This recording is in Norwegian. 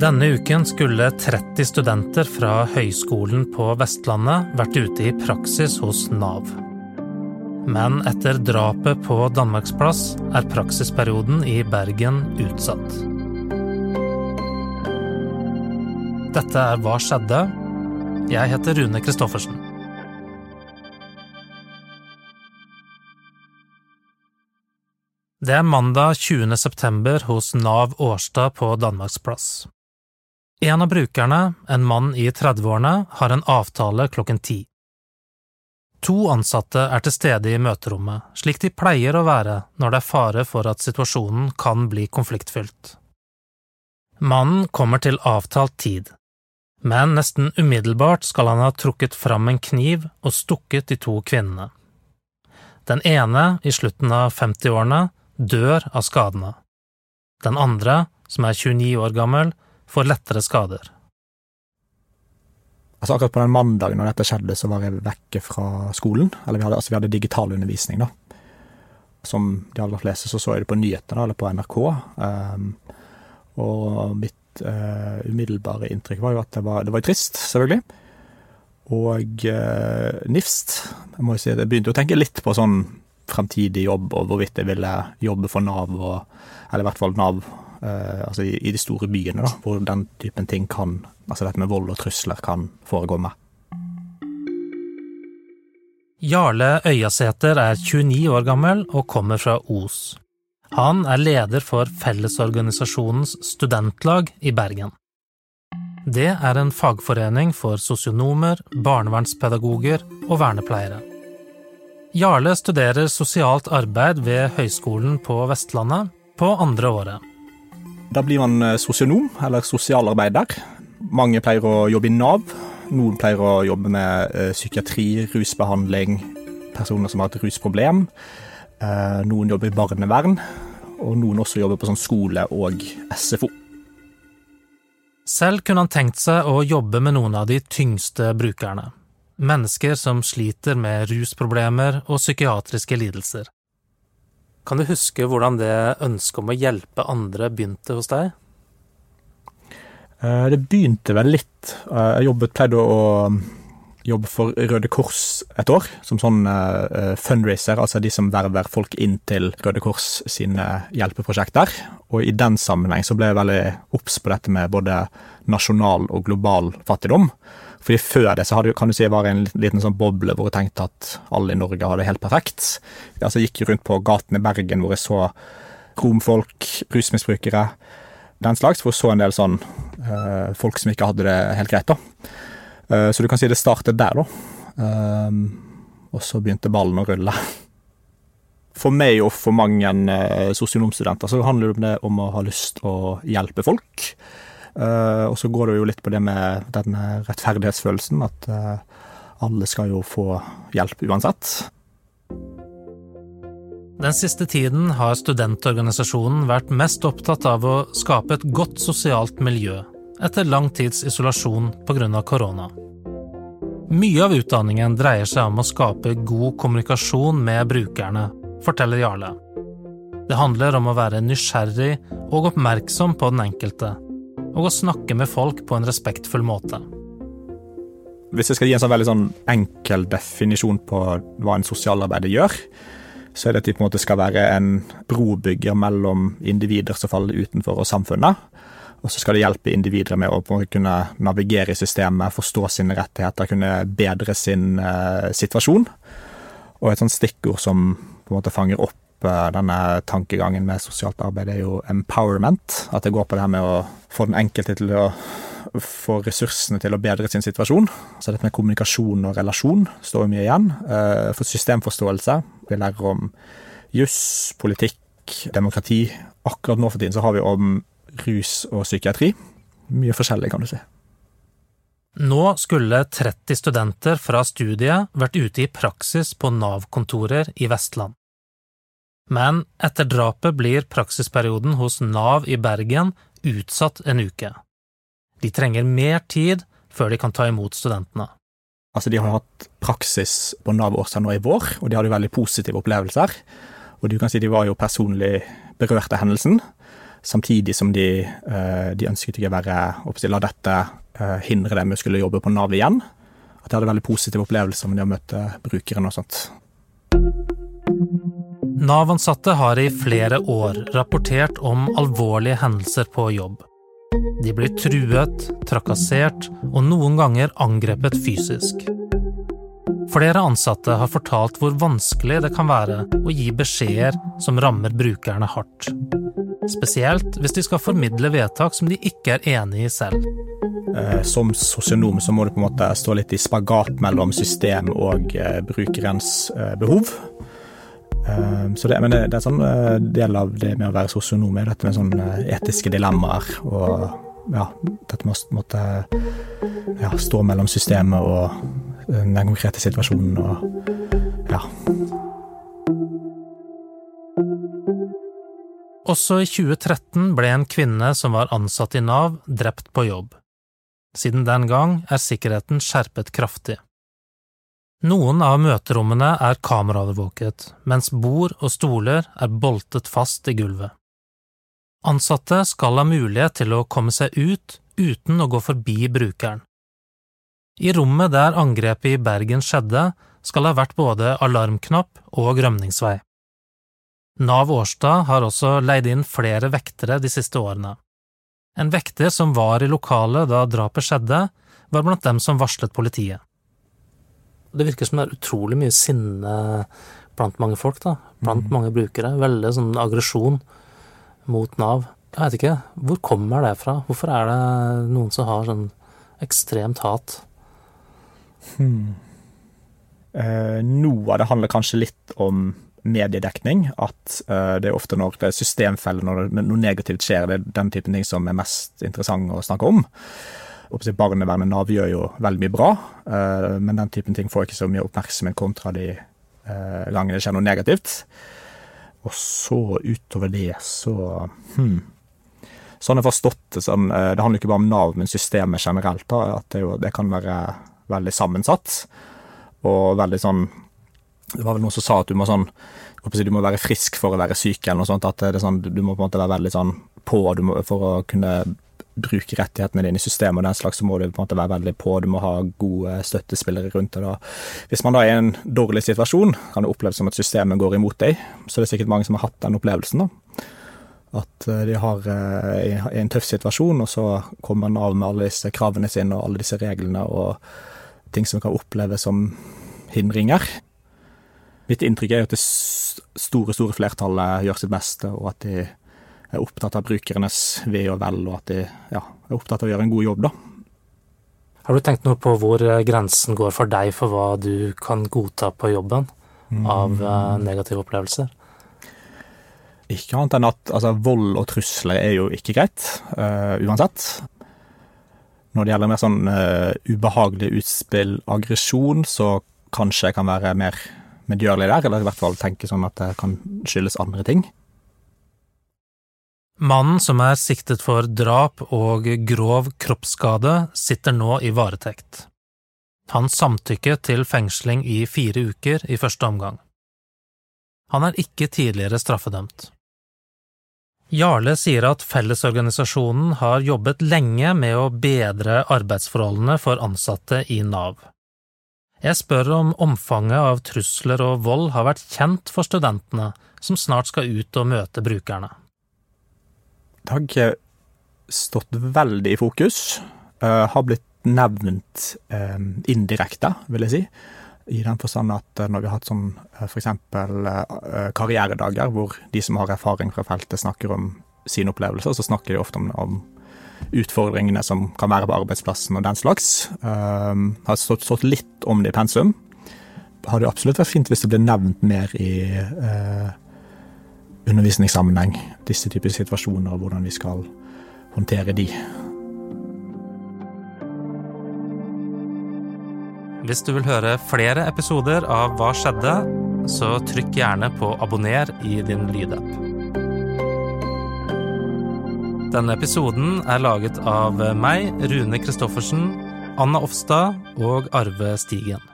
Denne uken skulle 30 studenter fra Høgskolen på Vestlandet vært ute i praksis hos Nav. Men etter drapet på Danmarksplass er praksisperioden i Bergen utsatt. Dette er Hva skjedde? Jeg heter Rune Christoffersen. Det er mandag 20. september hos Nav Årstad på Danmarksplass. En av brukerne, en mann i 30-årene, har en avtale klokken ti. To ansatte er til stede i møterommet, slik de pleier å være når det er fare for at situasjonen kan bli konfliktfylt. Mannen kommer til avtalt tid, men nesten umiddelbart skal han ha trukket fram en kniv og stukket de to kvinnene. Den ene, i slutten av 50-årene, dør av skadene. Den andre, som er 29 år gammel, får lettere skader. Altså Akkurat på den mandagen når dette skjedde, så var jeg vekke fra skolen. Eller vi hadde, altså hadde digital undervisning, da. Som de aller fleste så så jeg det på nyhetene, eller på NRK. Um, og mitt uh, umiddelbare inntrykk var jo at det var, det var trist, selvfølgelig. Og uh, nifst. Jeg må jo si at jeg begynte å tenke litt på sånn fremtidig jobb, og hvorvidt jeg ville jobbe for Nav, og, eller i hvert fall Nav altså i, i, de store byene, da, hvor den typen ting kan Altså dette med vold og trusler kan foregå med. Jarle Øyasæter er 29 år gammel og kommer fra Os. Han er leder for Fellesorganisasjonens studentlag i Bergen. Det er en fagforening for sosionomer, barnevernspedagoger og vernepleiere. Jarle studerer sosialt arbeid ved Høgskolen på Vestlandet på andre året. Da blir man eh, sosionom, eller sosialarbeider. Mange pleier å jobbe i Nav. Noen pleier å jobbe med eh, psykiatri, rusbehandling, personer som har et rusproblem. Eh, noen jobber i barnevern, og noen også jobber på sånn skole og SFO. Selv kunne han tenkt seg å jobbe med noen av de tyngste brukerne. Mennesker som sliter med rusproblemer og psykiatriske lidelser. Kan du huske hvordan det ønsket om å hjelpe andre begynte hos deg? Eh, det begynte vel litt. Eh, jeg jobbet, pleide å jobbe for Røde Kors et år, som sånn uh, fundraiser, altså de som verver folk inn til Røde Kors sine hjelpeprosjekter. Og i den sammenheng så ble jeg veldig obs på dette med både nasjonal og global fattigdom. Fordi Før det så hadde, kan du si, jeg var det en liten sånn boble hvor jeg tenkte at alle i Norge hadde det helt perfekt. Jeg altså, gikk rundt på gatene i Bergen hvor jeg så romfolk, rusmisbrukere, den slags. Hvor jeg så en del sånn uh, folk som ikke hadde det helt greit. da. Uh, så du kan si det startet der, da. Uh, og så begynte ballen å rulle. For meg og for mange uh, sosionomstudenter så handler det om å ha lyst å hjelpe folk. Uh, og så går det jo litt på det med den rettferdighetsfølelsen, at uh, alle skal jo få hjelp uansett. Den siste tiden har studentorganisasjonen vært mest opptatt av å skape et godt sosialt miljø etter lang tids isolasjon pga. korona. Mye av utdanningen dreier seg om å skape god kommunikasjon med brukerne, forteller Jarle. Det handler om å være nysgjerrig og oppmerksom på den enkelte, og å snakke med folk på en respektfull måte. Hvis jeg skal gi en sånn veldig sånn enkel definisjon på hva en sosialarbeider gjør, så er det at de på en måte skal være en brobygger mellom individer som faller utenfor, og samfunnet. Og så skal det hjelpe individer med å kunne navigere i systemet, forstå sine rettigheter, kunne bedre sin uh, situasjon. Og et sånt stikkord som på en måte fanger opp denne tankegangen med sosialt arbeid, er jo empowerment. At det går på det her med å få den enkelte til å få ressursene til å bedre sin situasjon. Så dette med kommunikasjon og relasjon står mye igjen. Eh, for systemforståelse. Vi lærer om juss, politikk, demokrati. Akkurat nå for tiden så har vi om rus og psykiatri. Mye forskjellig, kan du si. Nå skulle 30 studenter fra studiet vært ute i praksis på Nav-kontorer i Vestland. Men etter drapet blir praksisperioden hos Nav i Bergen utsatt en uke. De trenger mer tid før de kan ta imot studentene. Altså, De har hatt praksis på Nav Åsa nå i vår, og de hadde veldig positive opplevelser. Og du kan si de var jo personlig berørt av hendelsen. samtidig som de, de ønsket ikke å være La dette hindre dem i å skulle jobbe på Nav igjen. At de hadde veldig positive opplevelser med det å møte brukeren og sånt. Nav-ansatte har i flere år rapportert om alvorlige hendelser på jobb. De blir truet, trakassert og noen ganger angrepet fysisk. Flere ansatte har fortalt hvor vanskelig det kan være å gi beskjeder som rammer brukerne hardt. Spesielt hvis de skal formidle vedtak som de ikke er enig i selv. Eh, som sosionom så må du på en måte stå litt i spagat mellom system og eh, brukerens eh, behov. Så det, men det, det er en sånn del av det med å være sosionom, er dette med sånne etiske dilemmaer og ja, dette med å måtte ja, stå mellom systemet og den konkrete situasjonen og ja. Også i 2013 ble en kvinne som var ansatt i Nav, drept på jobb. Siden den gang er sikkerheten skjerpet kraftig. Noen av møterommene er kameraovervåket, mens bord og stoler er boltet fast i gulvet. Ansatte skal ha mulighet til å komme seg ut uten å gå forbi brukeren. I rommet der angrepet i Bergen skjedde, skal det ha vært både alarmknapp og rømningsvei. Nav Årstad har også leid inn flere vektere de siste årene. En vekter som var i lokalet da drapet skjedde, var blant dem som varslet politiet. Det virker som det er utrolig mye sinne blant mange folk, da. Blant mm. mange brukere. Veldig sånn aggresjon mot Nav. Jeg vet ikke, hvor kommer det fra? Hvorfor er det noen som har sånn ekstremt hat? Hmm. Eh, noe av det handler kanskje litt om mediedekning. At eh, det er ofte når det er systemfeller, når det, noe negativt skjer, det er den typen ting som er mest interessant å snakke om. Barnevernet Nav gjør jo veldig mye bra, uh, men den typen ting får ikke så mye oppmerksomhet kontra de uh, gangene det skjer noe negativt. Og så utover det, så hmm. Sånn jeg har forstått det, sånn, det handler ikke bare om Nav, men systemet generelt. Da, at det, jo, det kan være veldig sammensatt. Og veldig sånn det var vel noen som sa at du må sånn du må være frisk for å være syk, eller noe sånt. At det er sånn, du må på en måte være veldig sånn på må, for å kunne bruke rettighetene dine i systemet og den slags, så må du på en måte være veldig på. Du må ha gode støttespillere rundt deg. Hvis man da er i en dårlig situasjon, kan det oppleves som at systemet går imot deg. Så det er sikkert mange som har hatt den opplevelsen. da. At eh, de har i en tøff situasjon, og så kommer man av med alle disse kravene sine og alle disse reglene og ting som kan oppleves som hindringer. Mitt inntrykk er jo at det store, store flertallet gjør sitt beste, og at de er opptatt av brukernes ve og vel, og at de ja, er opptatt av å gjøre en god jobb, da. Har du tenkt noe på hvor eh, grensen går for deg for hva du kan godta på jobben av mm. uh, negative opplevelser? Ikke annet enn at altså, vold og trusler er jo ikke greit, uh, uansett. Når det gjelder mer sånn uh, ubehagelig utspill, aggresjon, så kanskje jeg kan være mer medgjørlig der, eller i hvert fall tenke sånn at det kan skyldes andre ting. Mannen som er siktet for drap og grov kroppsskade, sitter nå i varetekt. Han samtykket til fengsling i fire uker i første omgang. Han er ikke tidligere straffedømt. Jarle sier at Fellesorganisasjonen har jobbet lenge med å bedre arbeidsforholdene for ansatte i Nav. Jeg spør om omfanget av trusler og vold har vært kjent for studentene som snart skal ut og møte brukerne. Har stått veldig i fokus. Uh, har blitt nevnt um, indirekte, vil jeg si. I den forstand at uh, når vi har hatt sånn f.eks. Uh, karrieredager, hvor de som har erfaring fra feltet snakker om sine opplevelser, så snakker de ofte om, om utfordringene som kan være på arbeidsplassen og den slags. Um, har stått, stått, litt om det i pensum. Hadde absolutt vært fint hvis det ble nevnt mer i uh, undervisningssammenheng, disse typer situasjoner og hvordan vi skal håndtere de. Hvis du vil høre flere episoder av Hva skjedde, så trykk gjerne på abonner i din lydapp. Denne episoden er laget av meg, Rune Christoffersen, Anna Offstad og Arve Stigen.